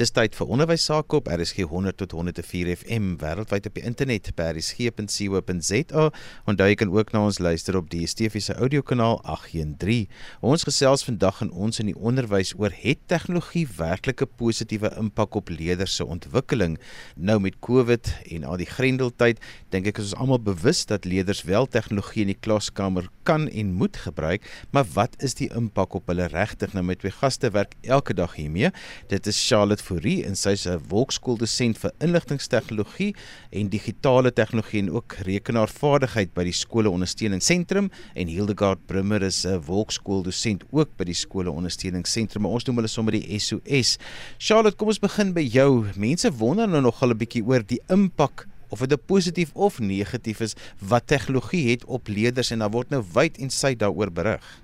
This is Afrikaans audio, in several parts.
Dis tyd vir onderwys sake op RSG 100 tot 104 FM wêreldwyd op die internet by rsg.co.za. Onthou jy kan ook na ons luister op die DSTV se audiokanaal 813. Ons gesels vandag in ons in die onderwys oor het tegnologie werklike positiewe impak op leerders se ontwikkeling. Nou met COVID en al die grendeltyd, dink ek is ons almal bewus dat leerders wel tegnologie in die klaskamer kan en moet gebruik, maar wat is die impak op hulle regtig? Nou met twee gaste werk elke dag hiermee. Dit is Charlotte Fourie en sy is 'n wolkskooldosent vir inligtingstegnologie en digitale tegnologie en ook rekenaarvaardigheid by die skole ondersteuningsentrum en Hildegard Brummer is 'n wolkskooldosent ook by die skole ondersteuningsentrum. Ons noem hulle sommer die SOS. Charlotte, kom ons begin by jou. Mense wonder nou nog 'n bietjie oor die impak of dit positief of negatief is wat tegnologie het op leerders en daar word nou wyd en suid daaroor berig.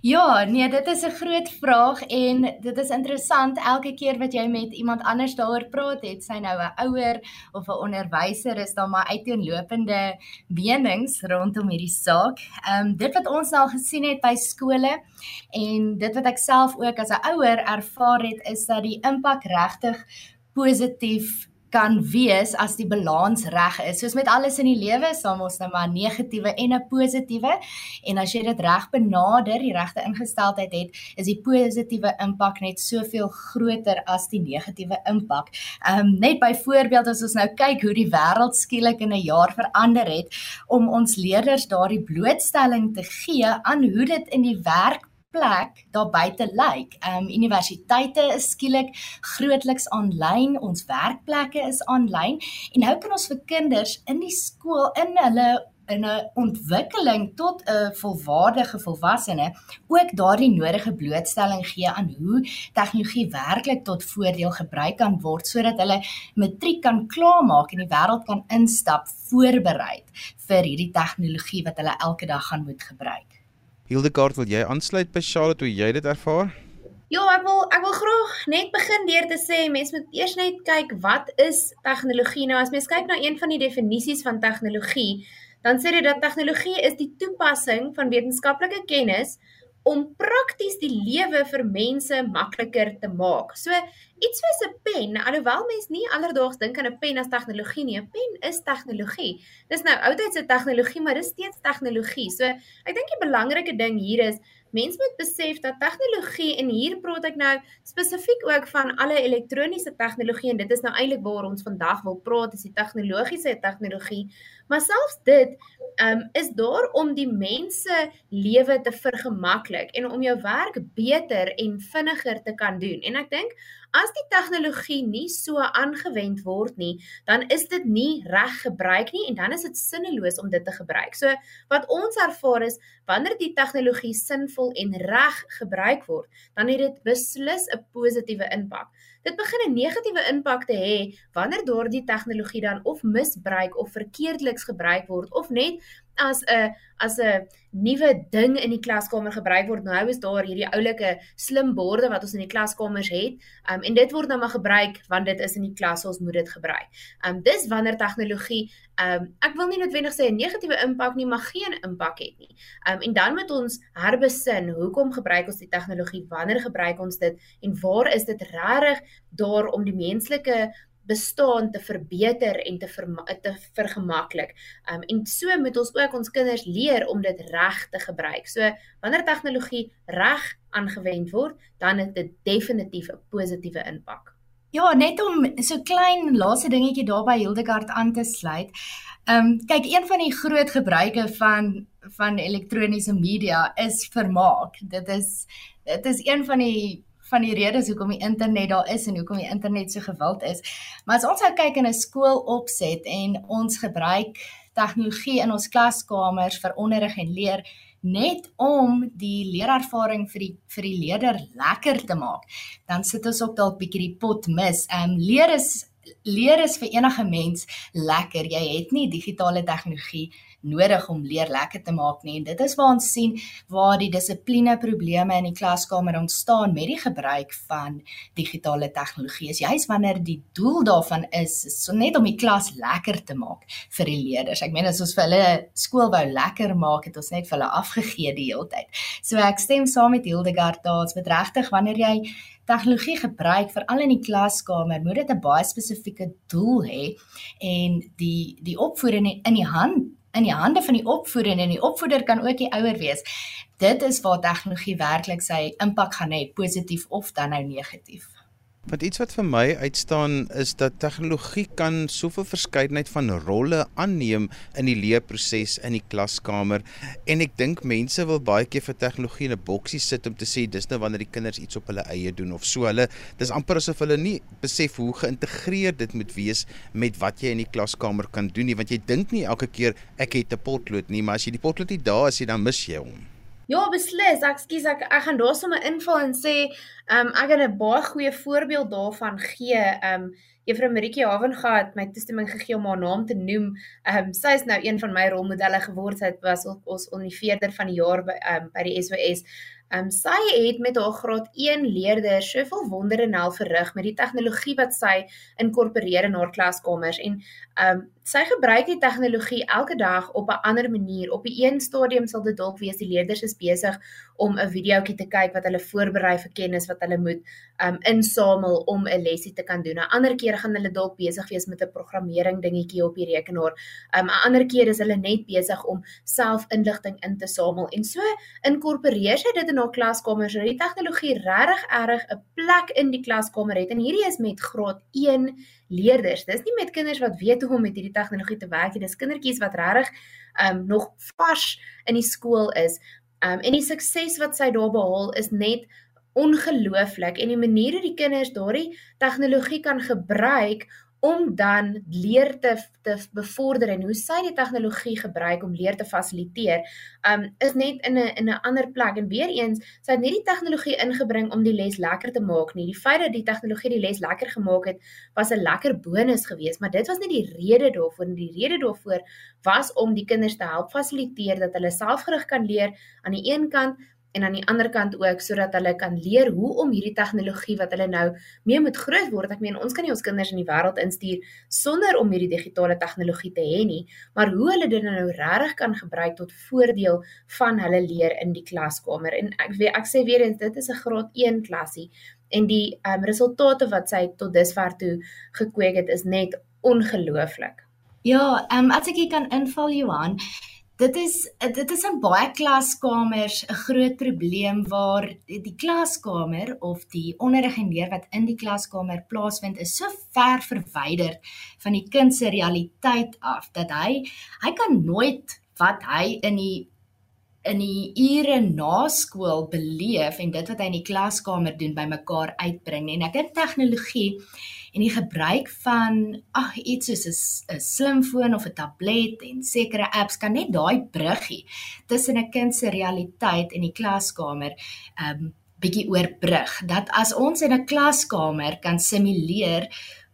Ja, nee, dit is 'n groot vraag en dit is interessant elke keer wat jy met iemand anders daaroor praat, het sy nou 'n ouer of 'n onderwyser is daar maar uiteenlopende menings rondom hierdie saak. Ehm um, dit wat ons nou gesien het by skole en dit wat ek self ook as 'n ouer ervaar het is dat die impak regtig positief kan wees as die balans reg is. Soos met alles in die lewe, saam ons nou maar negatiewe en 'n positiewe. En as jy dit reg benader, die regte ingesteldheid het, is die positiewe impak net soveel groter as die negatiewe impak. Ehm um, net byvoorbeeld as ons nou kyk hoe die wêreld skielik in 'n jaar verander het om ons leerders daardie blootstelling te gee aan hoe dit in die werk plek daar buite lyk. Ehm um, universiteite is skielik grootliks aanlyn, ons werkplekke is aanlyn en nou kan ons vir kinders in die skool in hulle in 'n ontwikkeling tot 'n volwaardige volwassene ook daardie nodige blootstelling gee aan hoe tegnologie werklik tot voordeel gebruik kan word sodat hulle matriek kan klaarmaak en die wêreld kan instap voorberei vir hierdie tegnologie wat hulle elke dag gaan moet gebruik. Hildegard, wil jy aansluit by Charlotte hoe jy dit ervaar? Ja, ek wil ek wil graag net begin deur te sê mense moet eers net kyk wat is tegnologie nou as mens kyk na een van die definisies van tegnologie dan sê dit dat tegnologie is die toepassing van wetenskaplike kennis om prakties die lewe vir mense makliker te maak. So iets soos 'n pen, alhoewel mense nie alledaags dink aan 'n pen as tegnologie nie, 'n pen is tegnologie. Dis nou oudtydse tegnologie, maar dis steeds tegnologie. So ek dink die belangrike ding hier is Mense moet besef dat tegnologie en hier praat ek nou spesifiek ook van alle elektroniese tegnologie en dit is nou eintlik waar ons vandag wil praat, is die tegnologiese tegnologie. Maar selfs dit um, is daar om die mense lewe te vergemaklik en om jou werk beter en vinniger te kan doen. En ek dink As die tegnologie nie so aangewend word nie, dan is dit nie reg gebruik nie en dan is dit sinneloos om dit te gebruik. So wat ons ervaar is wanneer die tegnologie sinvol en reg gebruik word, dan het dit beslis 'n positiewe impak. Dit begin 'n negatiewe impak te hê wanneer daardie tegnologie dan of misbruik of verkeerdeliks gebruik word of net as 'n as 'n nuwe ding in die klaskamer gebruik word. Nou is daar hierdie oulike slim borde wat ons in die klaskamers het. Um en dit word nou maar gebruik want dit is in die klas, ons moet dit gebruik. Um dis wanneer tegnologie um ek wil nie noodwendig sê 'n negatiewe impak nie, maar geen impak het nie. Um en dan moet ons herbesin, hoekom gebruik ons die tegnologie? Wanneer gebruik ons dit en waar is dit regtig daar om die menslike bestaan te verbeter en te ver, te vergemaklik. Um en so moet ons ook ons kinders leer om dit reg te gebruik. So wanneer tegnologie reg aangewend word, dan het dit definitief 'n positiewe impak. Ja, net om so klein laaste dingetjie daarby Hildegard aan te sluit. Ehm um, kyk, een van die groot gebruike van van elektroniese media is vermaak. Dit is dit is een van die van die redes hoekom die internet daar is en hoekom die internet so gewild is. Maar as ons nou kyk in 'n skool opset en ons gebruik tegnologie in ons klaskamers vir onderrig en leer net om die leerervaring vir die vir die leerder lekker te maak, dan sit ons ook dalk bietjie die pot mis. Ehm um, leer is leer is vir enige mens lekker. Jy het nie digitale tegnologie nodig om leer lekker te maak nie. En dit is waar ons sien waar die dissipline probleme in die klaskamer ontstaan met die gebruik van digitale tegnologie. Is juist wanneer die doel daarvan is, is so net om die klas lekker te maak vir die leerders. Ek meen as ons vir hulle skool wou lekker maak, het ons net vir hulle afgegee die hele tyd. So ek stem saam met Hildegard daar, dit is regtig wanneer jy tegnologie gebruik veral in die klaskamer, moet dit 'n baie spesifieke doel hê en die die opvoeding in die hand in die hande van die opvoeder en die opvoeder kan ook die ouer wees. Dit is waar tegnologie werklik sy impak gaan hê, positief of dan nou negatief. Want iets wat vir my uitstaan is dat tegnologie kan soveel verskeidenheid van rolle aanneem in die leerproses in die klaskamer. En ek dink mense wil baie keer vir tegnologie in 'n boksie sit om te sê dis nou wanneer die kinders iets op hulle eie doen. Of so hulle dis amper asof hulle nie besef hoe geïntegreerd dit moet wees met wat jy in die klaskamer kan doen nie. Want jy dink nie elke keer ek het 'n potlood nie maar as jy die potlood nie daar is jy dan mis jy hom. Ja, beslis. Ek skuis ek ek gaan daar sommer inval en sê, ehm um, ek het 'n baie goeie voorbeeld daarvan gee. Ehm um, Juffrou Maritjie Havenga het my toestemming gegee om haar naam te noem. Ehm um, sy is nou een van my rolmodelle geword. Sy was ons ondervierder van die jaar by ehm um, by die SOS. Ehm um, sy het met haar graad 1 leerders soveel wondere en hel verrig met die tegnologie wat sy inkorporeer in haar klaskamers en ehm um, sy gebruik die tegnologie elke dag op 'n ander manier. Op 'n een stadium sal dit dalk wees die leerders is besig om 'n videoetjie te kyk wat hulle voorberei vir kennis wat hulle moet um, insamel om 'n lesie te kan doen. 'n Ander keer gaan hulle dalk besig wees met 'n programmering dingetjie op die rekenaar. Ehm um, 'n ander keer is hulle net besig om self inligting in te samel en so inkorporeer sy dit in haar klaskamer sodat die tegnologie regtig erg 'n plek in die klaskamer het en hierdie is met graad 1 leerders. Dis nie met kinders wat weet hoe om met hierdie tegnologie te werk nie. Dis kindertjies wat regtig um nog vars in die skool is. Um en die sukses wat sy daar behaal is net ongelooflik en die manier hoe die kinders daardie tegnologie kan gebruik om dan leer te te bevorder en hoe sy die tegnologie gebruik om leer te fasiliteer, um is net in 'n in 'n ander plek en weer eens, sy het nie die tegnologie ingebring om die les lekker te maak nie. Die feit dat die tegnologie die les lekker gemaak het, was 'n lekker bonus geweest, maar dit was nie die rede daarvoor nie. Die rede daarvoor was om die kinders te help fasiliteer dat hulle selfgerig kan leer aan die een kant en aan die ander kant ook sodat hulle kan leer hoe om hierdie tegnologie wat hulle nou mee moet groot word. Ek meen ons kan nie ons kinders in die wêreld instuur sonder om hierdie digitale tegnologie te hê nie, maar hoe hulle dit nou regtig kan gebruik tot voordeel van hulle leer in die klaskamer. En ek weet ek sê weer eens dit is 'n graad 1 klasie en die um, resultate wat sy tot dusver toe gekweek het is net ongelooflik. Ja, ehm um, as ek hier kan inval Johan, Dit is dit is in baie klaskamers 'n groot probleem waar die klaskamer of die onderrig en leer wat in die klaskamer plaasvind is so ver verwyder van die kind se realiteit af dat hy hy kan nooit wat hy in die in die ure na skool beleef en dit wat hy in die klaskamer doen bymekaar uitbring en ek dink tegnologie en die gebruik van ag iets soos 'n slimfoon of 'n tablet en sekere apps kan net daai bruggie tussen 'n kind se realiteit en die klaskamer um bietjie oorbrug dat as ons in 'n klaskamer kan simuleer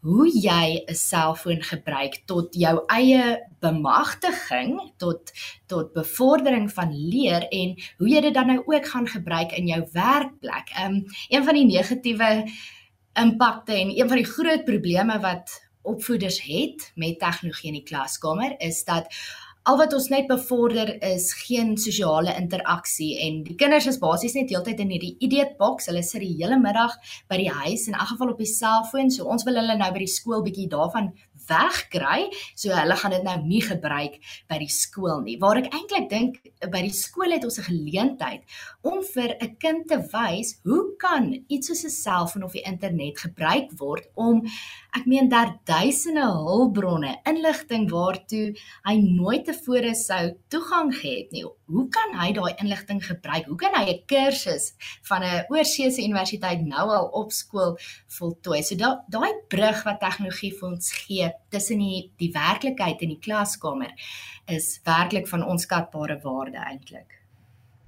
hoe jy 'n selfoon gebruik tot jou eie bemagtiging tot tot bevordering van leer en hoe jy dit dan nou ook gaan gebruik in jou werkplek. Um een van die negatiewe impakte en een van die groot probleme wat opvoeders het met tegnologie in die klaskamer is dat al wat ons net bevorder is geen sosiale interaksie en die kinders is basies net heeltyd in hierdie idiot box. Hulle sit die hele middag by die huis in elk geval op die selfoon. So ons wil hulle nou by die skool bietjie daarvan wegkry. So hulle gaan dit nou nie gebruik by die skool nie. Waar ek eintlik dink by die skool het ons 'n geleentheid om vir 'n kind te wys hoe kan iets soos 'n selfoon of die internet gebruik word om ek meen daar duisende hulpbronne, inligting waartoe hy nooit tevore sou toegang gehad nie. Hoe kan hy daai inligting gebruik? Hoe kan hy 'n kursus van 'n oorseese universiteit nou al op skool voltooi? So daai brug wat tegnologie vir ons gee tussen die die werklikheid in die klaskamer is werklik van onskatbare waarde eintlik.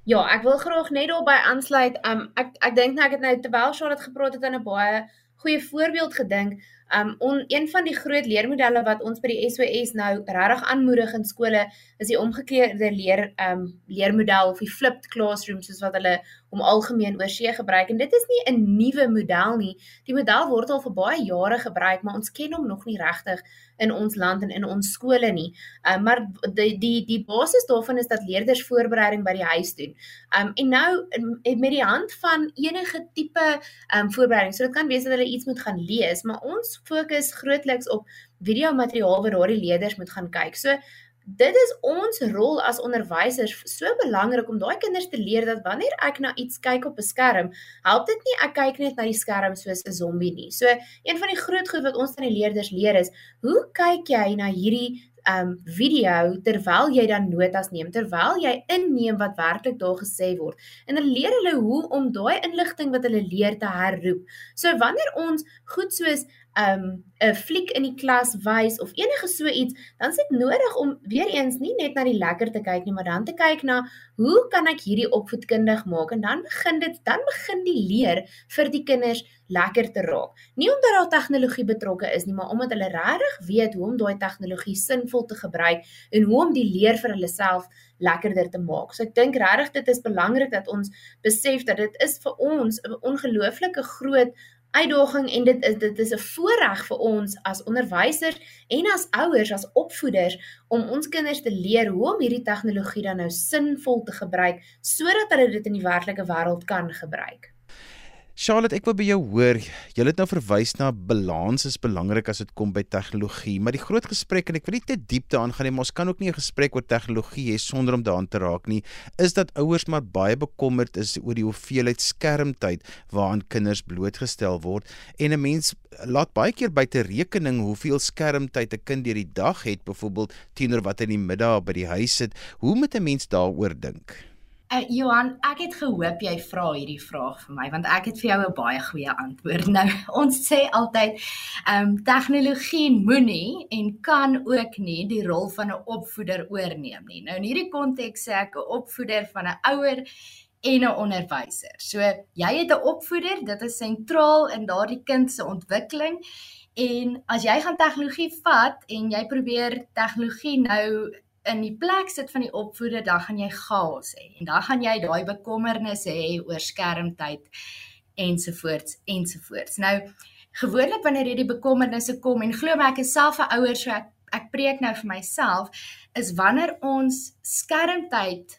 Ja, ek wil graag net daarby aansluit. Um ek ek dink nou ek het nou terwyl Charlotte gepraat het aan 'n baie goeie voorbeeld gedink Um on, een van die groot leermodelle wat ons by die SOS nou regtig aanmoedig in skole is die omgekeerde leer um leermodel of die flipped classroom soos wat hulle hom algemeen oor see gebruik en dit is nie 'n nuwe model nie. Die model word al vir baie jare gebruik, maar ons ken hom nog nie regtig in ons land en in ons skole nie. Um maar die die die basis daarvan is dat leerders voorbereiding by die huis doen. Um en nou met die hand van enige tipe um voorbereiding. So dit kan wees dat hulle iets moet gaan lees, maar ons fokus grootliks op video materiaal waar daardie leerders moet gaan kyk. So dit is ons rol as onderwysers so belangrik om daai kinders te leer dat wanneer ek na iets kyk op 'n skerm, help dit nie ek kyk net na die skerm soos 'n zombie nie. So een van die groot goed wat ons aan die leerders leer is, hoe kyk jy na hierdie um video terwyl jy dan notas neem, terwyl jy inneem wat werklik daar gesê word. En dan leer hulle hoe om daai inligting wat hulle leer te herroep. So wanneer ons goed soos um 'n fliek in die klas wys of enige so iets, dan is dit nodig om weer eens nie net na die lekker te kyk nie, maar dan te kyk na hoe kan ek hierdie opvoedkundig maak en dan begin dit dan begin die leer vir die kinders lekker te raak. Nie omdat daar tegnologie betrokke is nie, maar omdat hulle regtig weet hoe om daai tegnologie sinvol te gebruik en hoe om die leer vir hulle self lekkerder te maak. So ek dink regtig dit is belangrik dat ons besef dat dit is vir ons 'n ongelooflike groot uitdaging en dit is dit is 'n voorreg vir ons as onderwysers en as ouers as opvoeders om ons kinders te leer hoe om hierdie tegnologie dan nou sinvol te gebruik sodat hulle dit in die werklike wêreld kan gebruik. Charlotte, ek wil by jou hoor. Jy het nou verwys na balans is belangrik as dit kom by tegnologie, maar die groot gesprek en ek wil nie te diep daaraan gaan nie, maar ons kan ook nie 'n gesprek oor tegnologie hê sonder om daaraan te raak nie. Is dat ouers maar baie bekommerd is oor die hoeveelheid skermtyd waaraan kinders blootgestel word en 'n mens laat baie keer buite rekening hoeveel skermtyd 'n kind deur die dag het, byvoorbeeld teenoor wat in die middag by die huis sit. Hoe moet 'n mens daaroor dink? Uh, Johan, ek het gehoop jy vra hierdie vraag vir my want ek het vir jou 'n baie goeie antwoord. Nou, ons sê altyd, ehm um, tegnologie moenie en kan ook nie die rol van 'n opvoeder oorneem nie. Nou in hierdie konteks sê ek 'n opvoeder van 'n ouer en 'n onderwyser. So jy het 'n opvoeder, dit is sentraal in daardie kind se ontwikkeling. En as jy gaan tegnologie vat en jy probeer tegnologie nou in die plek sit van die opvoeder, dan gaan jy chaos hê. En dan gaan jy daai bekommernisse hê oor skermtyd ensovoorts ensovoorts. Nou gewoonlik wanneer hierdie bekommernisse kom en glo my ek is self 'n ouer so ek ek preek nou vir myself is wanneer ons skermtyd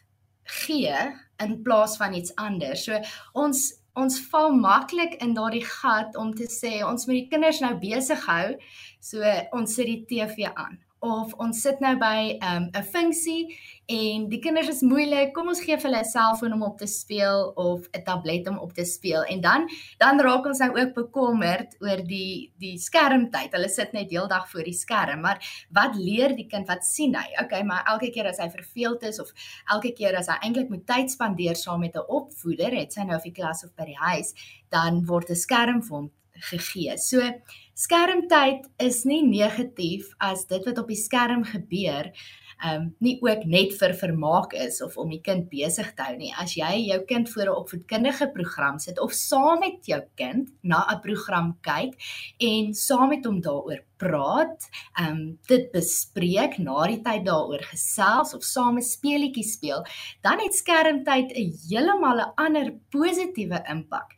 gee in plaas van iets anders. So ons ons val maklik in daardie gat om te sê ons moet die kinders nou besig hou. So ons sit die TV aan of ons sit nou by 'n um, funksie en die kinders is moeilik, kom ons gee vir hulle 'n selfoon om op te speel of 'n tablet om op te speel en dan dan raak ons nou ook bekommerd oor die die skermtyd. Hulle sit net heeldag voor die skerm, maar wat leer die kind? Wat sien hy? Okay, maar elke keer as hy verveeld is of elke keer as hy eintlik moet tyd spandeer saam met 'n opvoeder, het sy nou of die klas of by die huis, dan word 'n skerm vir hom gegee. So skermtyd is nie negatief as dit wat op die skerm gebeur um nie ook net vir vermaak is of om die kind besig te hou nie. As jy jou kind voor 'n opvoedkundige program sit of saam met jou kind na 'n program kyk en saam met hom daaroor praat, um dit bespreek, na die tyd daaroor gesels of saam 'n speletjie speel, dan het skermtyd 'n heeltemal 'n ander positiewe impak.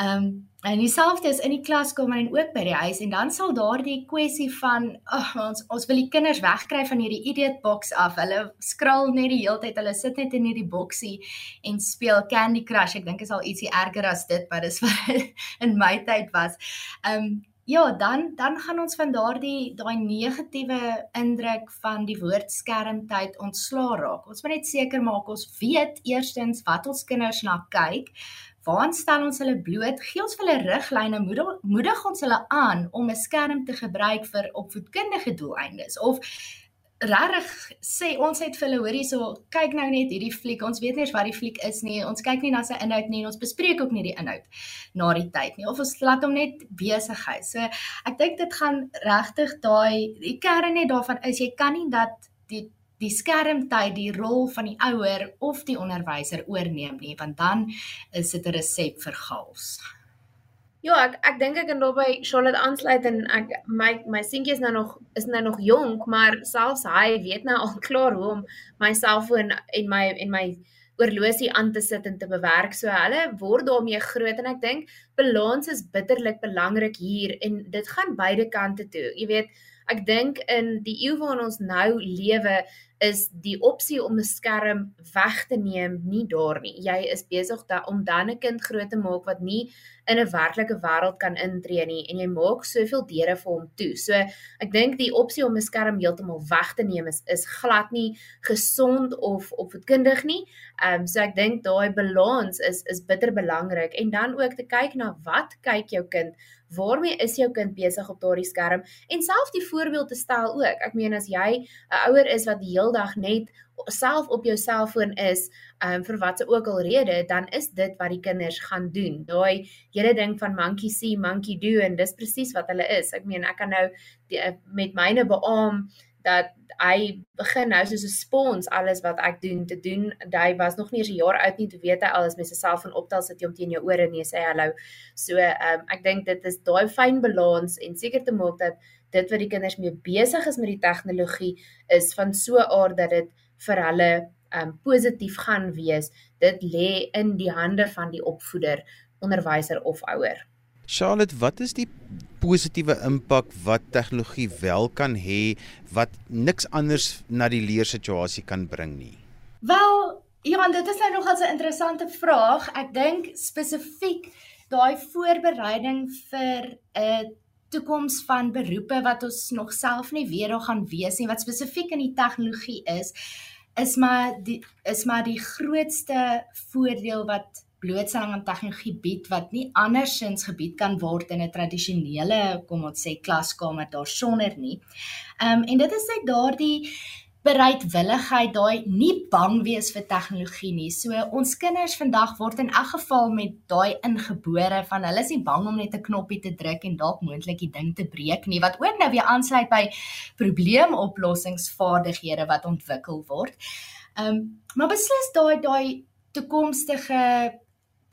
Um En dieselfde is in die klaskamer en ook by die huis en dan sal daardie kwessie van oh, ons ons wil die kinders wegkry van hierdie idiot box af. Hulle skraal net die hele tyd. Hulle sit net in hierdie boksie en speel Candy Crush. Ek dink is al ietsie erger as dit, maar dis wat in my tyd was. Ehm um, ja, dan dan gaan ons van daardie daai negatiewe indruk van die woord skermtyd ontslaa raak. Ons moet net seker maak ons weet eerstens wat ons kinders na kyk Waar stel ons hulle bloot? Gee ons hulle riglyne, moedig, moedig ons hulle aan om 'n skerm te gebruik vir opvoedkundige doeleindes of regtig sê ons het vir hulle hoorie so kyk nou net hierdie fliek. Ons weet nie eens wat die fliek is nie. Ons kyk nie na sy inhoud nie. Ons bespreek ook nie die inhoud na die tyd nie. Of ons laat hom net besig hou. So ek dink dit gaan regtig daai die kern net daarvan is jy kan nie dat die die skermtyd die rol van die ouer of die onderwyser oorneem nie want dan is dit 'n resep vir chaos. Ja, ek ek dink ek kan daarbey Charlotte aansluit en ek my my seentjie is nou nog is nou nog jonk, maar selfs hy weet nou al klaar hoe om my selfoon en my en my oorlosie aan te sit en te bewerk. So hulle word daarmee groot en ek dink balans is bitterlik belangrik hier en dit gaan beide kante toe. Jy weet, ek dink in die eeu waarin ons nou lewe is die opsie om 'n skerm weg te neem nie daar nie. Jy is besig da om dan 'n kind groot te maak wat nie in 'n werklike wêreld kan intree nie en jy maak soveel deure vir hom toe. So ek dink die opsie om 'n skerm heeltemal weg te neem is is glad nie gesond of opvoedkundig nie. Ehm um, so ek dink daai balans is is bitter belangrik en dan ook te kyk na wat kyk jou kind waarmee is jou kind besig op daardie skerm en self die voorbeeld te stel ook. Ek meen as jy 'n ouer is wat die heeldag net self op jou selfoon is, ehm um, vir wat se ook al rede, dan is dit wat die kinders gaan doen. Daai hele ding van monkey see, monkey do en dis presies wat hulle is. Ek meen ek kan nou die, met myne beamoen dat hy begin nou soos 'n spons alles wat ek doen te doen. Hy was nog nie eens 'n jaar oud nie, toe weet hy alles met sy selfoon optel sit jy om teen jou ore nee sê hallo. So ehm um, ek dink dit is daai fyn balans en seker te maak dat dit wat die kinders mee besig is met die tegnologie is van so 'n aard dat dit vir hulle um, positief gaan wees. Dit lê in die hande van die opvoeder, onderwyser of ouer. Charlotte, wat is die positiewe impak wat tegnologie wel kan hê wat niks anders na die leersituasie kan bring nie? Wel, Johan, dit is nou nogal 'n interessante vraag. Ek dink spesifiek daai voorbereiding vir 'n toekoms van beroepe wat ons nog self nie weet hoe gaan wees nie, wat spesifiek in die tegnologie is, is maar die is maar die grootste voordeel wat blootstelling aan tegnologie bied wat nie andersins gebied kan word in 'n tradisionele kom ons sê klaskamer daarsonder nie. Ehm um, en dit is net daardie bereidwilligheid, daai nie bang wees vir tegnologie nie. So ons kinders vandag word in elk geval met daai ingebore van hulle is nie bang om net 'n knoppie te druk en dalk moontlik die ding te breek nie. Wat ook nou weer aansluit by probleemoplossingsvaardighede wat ontwikkel word. Ehm um, maar beslis daai daai toekomstige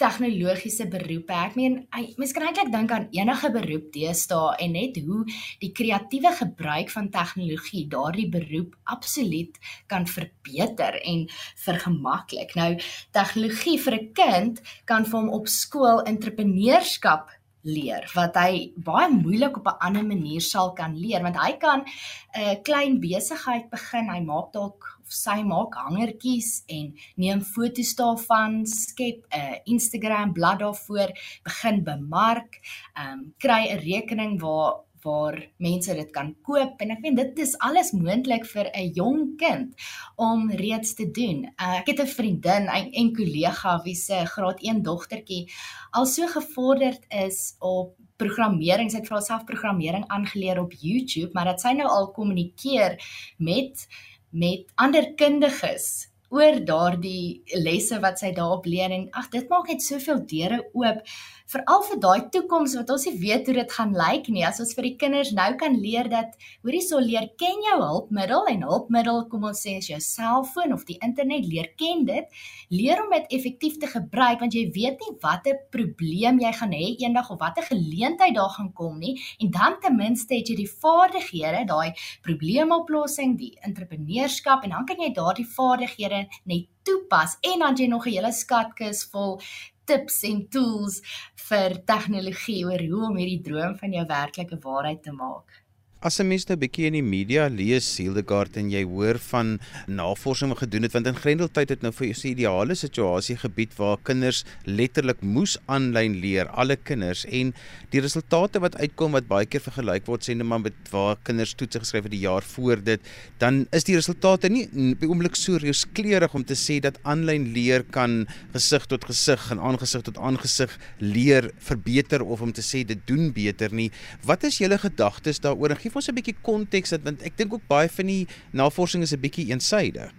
tegnologiese beroepe. Ek meen, mens kan eintlik dink aan enige beroep deesdae en net hoe die kreatiewe gebruik van tegnologie daardie beroep absoluut kan verbeter en vergemaklik. Nou, tegnologie vir 'n kind kan vir hom op skool entrepreneurskap leer wat hy baie moeilik op 'n ander manier sal kan leer want hy kan 'n uh, klein besigheid begin hy maak dalk sy maak hangertjies en neem foto's daarvan skep 'n uh, Instagram bladsy daarvoor begin bemark um, kry 'n rekening waar waar mense dit kan koop en ek weet dit is alles moontlik vir 'n jong kind om reeds te doen. Uh, ek het 'n vriendin en 'n kollega wie se graad 1 dogtertjie al so gevorderd is op programmering. Sy het vir haarself programmering aangeleer op YouTube, maar dat sy nou al kommunikeer met met ander kundiges oor daardie lesse wat sy daarop leer en ag dit maak net soveel deure oop veral vir daai toekoms wat ons nie weet hoe dit gaan lyk nie. As ons vir die kinders nou kan leer dat hoorie sou leer ken jou hulpmiddel en hulpmiddel kom ons sê is jou selfoon of die internet leer ken dit leer om dit effektief te gebruik want jy weet nie watter probleem jy gaan hê eendag of watter geleentheid daar gaan kom nie en dan ten minste het jy die vaardighede daai probleemoplossing die entrepreneurskap en dan kan jy daardie vaardighede net toepas en dan jy nog 'n hele skatkis vol tips en tools vir tegnologie oor hoe om hierdie droom van jou werklike waarheid te maak. As 'n mens nou bietjie in die media lees Hildegard en jy hoor van navorsing wat gedoen het want in Grendeltyd het nou vir jou 'n ideale situasie gebied waar kinders letterlik moes aanlyn leer, alle kinders en die resultate wat uitkom wat baie keer vergelyk word sê net maar met waar kinders toetse geskryf het die jaar voor dit, dan is die resultate nie op die oomblik so reuskleurig om te sê dat aanlyn leer kan gesig tot gesig en aangesig tot aangesig leer verbeter of om te sê dit doen beter nie. Wat is julle gedagtes daaroor? gee vir ons 'n bietjie konteks want ek dink ook baie van die navorsing is 'n bietjie eensydig.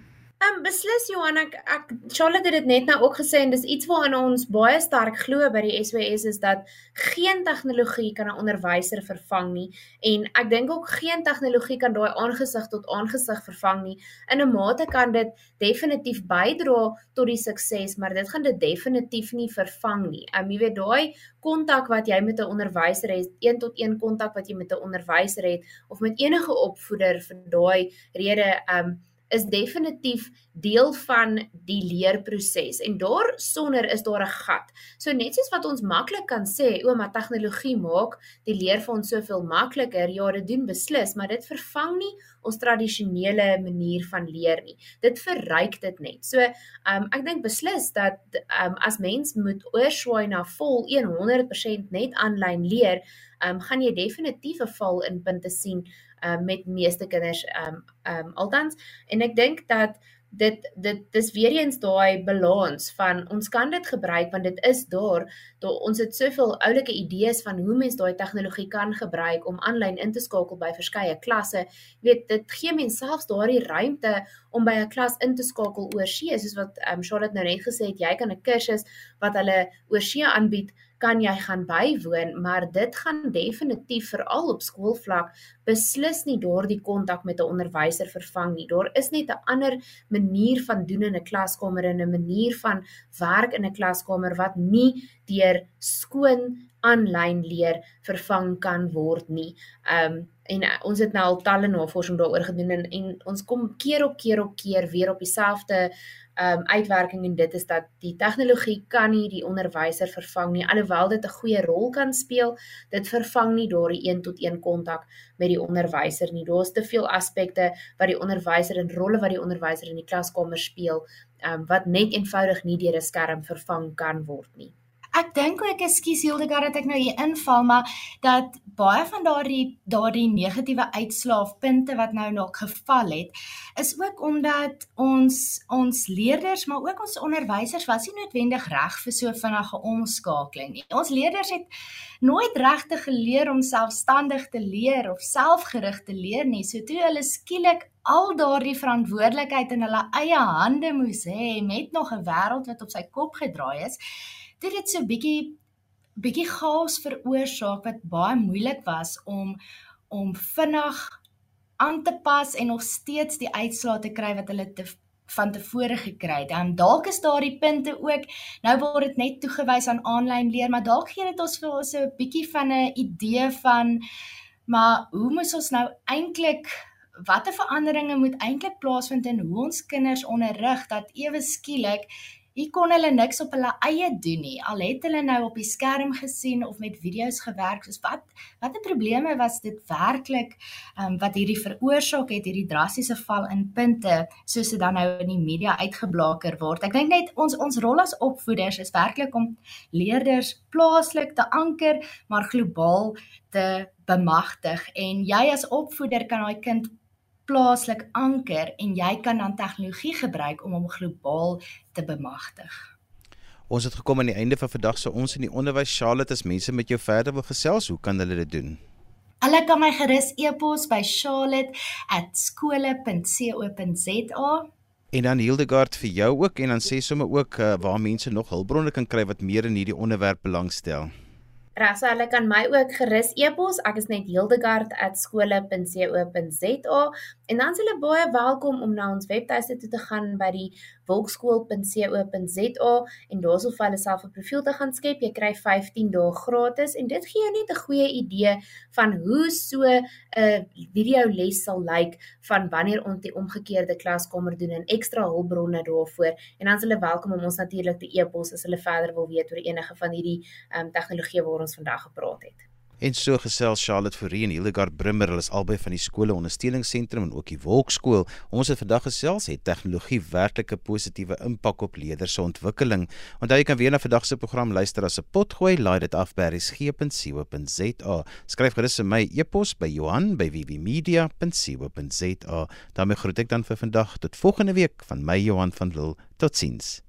Ehm um, beslis Johan ek ek Charlotte het dit net nou ook gesê en dis iets waarna ons baie sterk glo by die SWS is dat geen tegnologie kan 'n onderwyser vervang nie en ek dink ook geen tegnologie kan daai aangesig tot aangesig vervang nie. In 'n mate kan dit definitief bydra tot die sukses, maar dit gaan dit definitief nie vervang nie. Ehm um, jy weet daai kontak wat jy met 'n onderwyser het, een tot een kontak wat jy met 'n onderwyser het of met enige opvoeder vir daai rede ehm um, is definitief deel van die leerproses en daar sonder is daar 'n gat. So net soos wat ons maklik kan sê, o, maar tegnologie maak die leer vir ons soveel makliker. Ja, dit doen beslis, maar dit vervang nie ons tradisionele manier van leer nie. Dit verryk dit net. So, um, ek dink beslis dat um, as mens moet oorswaai na vol 100% net aanlyn leer, um, gaan jy definitief 'n val in punte sien um, met meeste kinders um um altans. En ek dink dat dit dit dis weer eens daai balans van ons kan dit gebruik want dit is daar daar ons het soveel oulike idees van hoe mens daai tegnologie kan gebruik om aanlyn in te skakel by verskeie klasse. Jy weet dit gee mens selfs daardie ruimte om by 'n klas in te skakel oor see soos wat um, Charlotte nou net gesê het jy kan 'n kursus wat hulle oor see aanbied kan jy gaan bywoon, maar dit gaan definitief veral op skoolvlak beslis nie daardie kontak met 'n onderwyser vervang nie. Daar is net 'n ander manier van doen in 'n klaskamer en 'n manier van werk in 'n klaskamer wat nie deur skoon aanlyn leer vervang kan word nie. Um en uh, ons het nou al talle navorsing daaroor gedoen en, en ons kom keer op keer op keer weer op dieselfde um uitwerking en dit is dat die tegnologie kan nie die onderwyser vervang nie alhoewel dit 'n goeie rol kan speel dit vervang nie daardie een tot een kontak met die onderwyser nie. Daar's te veel aspekte wat die onderwyser en rolle wat die onderwyser in die klaskamer speel um wat net eenvoudig nie deur 'n skerm vervang kan word nie Ek dink ook ekskuus Hildegard dat ek nou hier inval, maar dat baie van daardie daardie negatiewe uitslaafpunte wat nou nog geval het, is ook omdat ons ons leerders, maar ook ons onderwysers was nie noodwendig reg vir so vinnige omskakeling nie. Ons leerders het nooit regtig geleer om selfstandig te leer of selfgerig te leer nie. So toe hulle skielik al daardie verantwoordelikheid in hulle eie hande moes hê met nog 'n wêreld wat op sy kop gedraai is, dit het so bietjie bietjie chaos veroorsaak wat baie moeilik was om om vinnig aan te pas en nog steeds die uitslae te kry wat hulle te van tevore gekry. Dan dalk is daar die punte ook. Nou word dit net toegewys aan aanlyn leer, maar dalk gee dit ons vir ons 'n bietjie van 'n idee van maar hoe moet ons nou eintlik watter veranderinge moet eintlik plaasvind in hoe ons kinders onderrig dat ewe skielik Hier kon hulle niks op hulle eie doen nie. Al het hulle nou op die skerm gesien of met video's gewerk, soos wat watter probleme was dit werklik um, wat hierdie veroorsaak het hierdie drastiese val in punte soos dit dan nou in die media uitgeblaker word. Ek dink net ons ons rol as opvoeders is werklik om leerders plaaslik te anker, maar globaal te bemagtig en jy as opvoeder kan daai kind plaaslik anker en jy kan dan tegnologie gebruik om hom globaal te bemagtig. Ons het gekom aan die einde van vandag se so ons in die onderwys Charlotte as mense met jou verder wil gesels, hoe kan hulle dit doen? Hulle kan my gerus e-pos by charlotte@skole.co.za. En dan Hildegard vir jou ook en dan sê sommer ook uh, waar mense nog hulpbronne kan kry wat meer in hierdie onderwerp belangstel. Rasa, hulle kan my ook gerus e-pos. Ek is net hildegard@skole.co.za en dan is hulle baie welkom om na ons webtuiste toe te gaan by die wolkskool.co.za en daarsof hulle self 'n profiel te gaan skep. Jy kry 15 dae gratis en dit gee jou net 'n goeie idee van hoe so 'n video les sal lyk van wanneer ons die omgekeerde klaskamer doen en ekstra hulpbronne daarvoor. En dan is hulle welkom om ons natuurlik te e-pos as hulle verder wil weet oor enige van hierdie um, tegnologie waaroor ons vandag gepraat het. En so gesels Charlotte Fourie en Hildegard Brimmer, hulle is albei van die skole ondersteuningsentrum en ook die Wolkskool. Ons het vandag gesels het tegnologie werklik 'n positiewe impak op leerders se ontwikkeling. Onthou jy kan weer na vandag se program luister as 'n potgooi, laai dit af by resgep.co.za. Skryf gerus vir my e-pos by Johan by vvmedia.co.za. daarmee groet ek dan vir vandag tot volgende week van my Johan van Lille. Totsiens.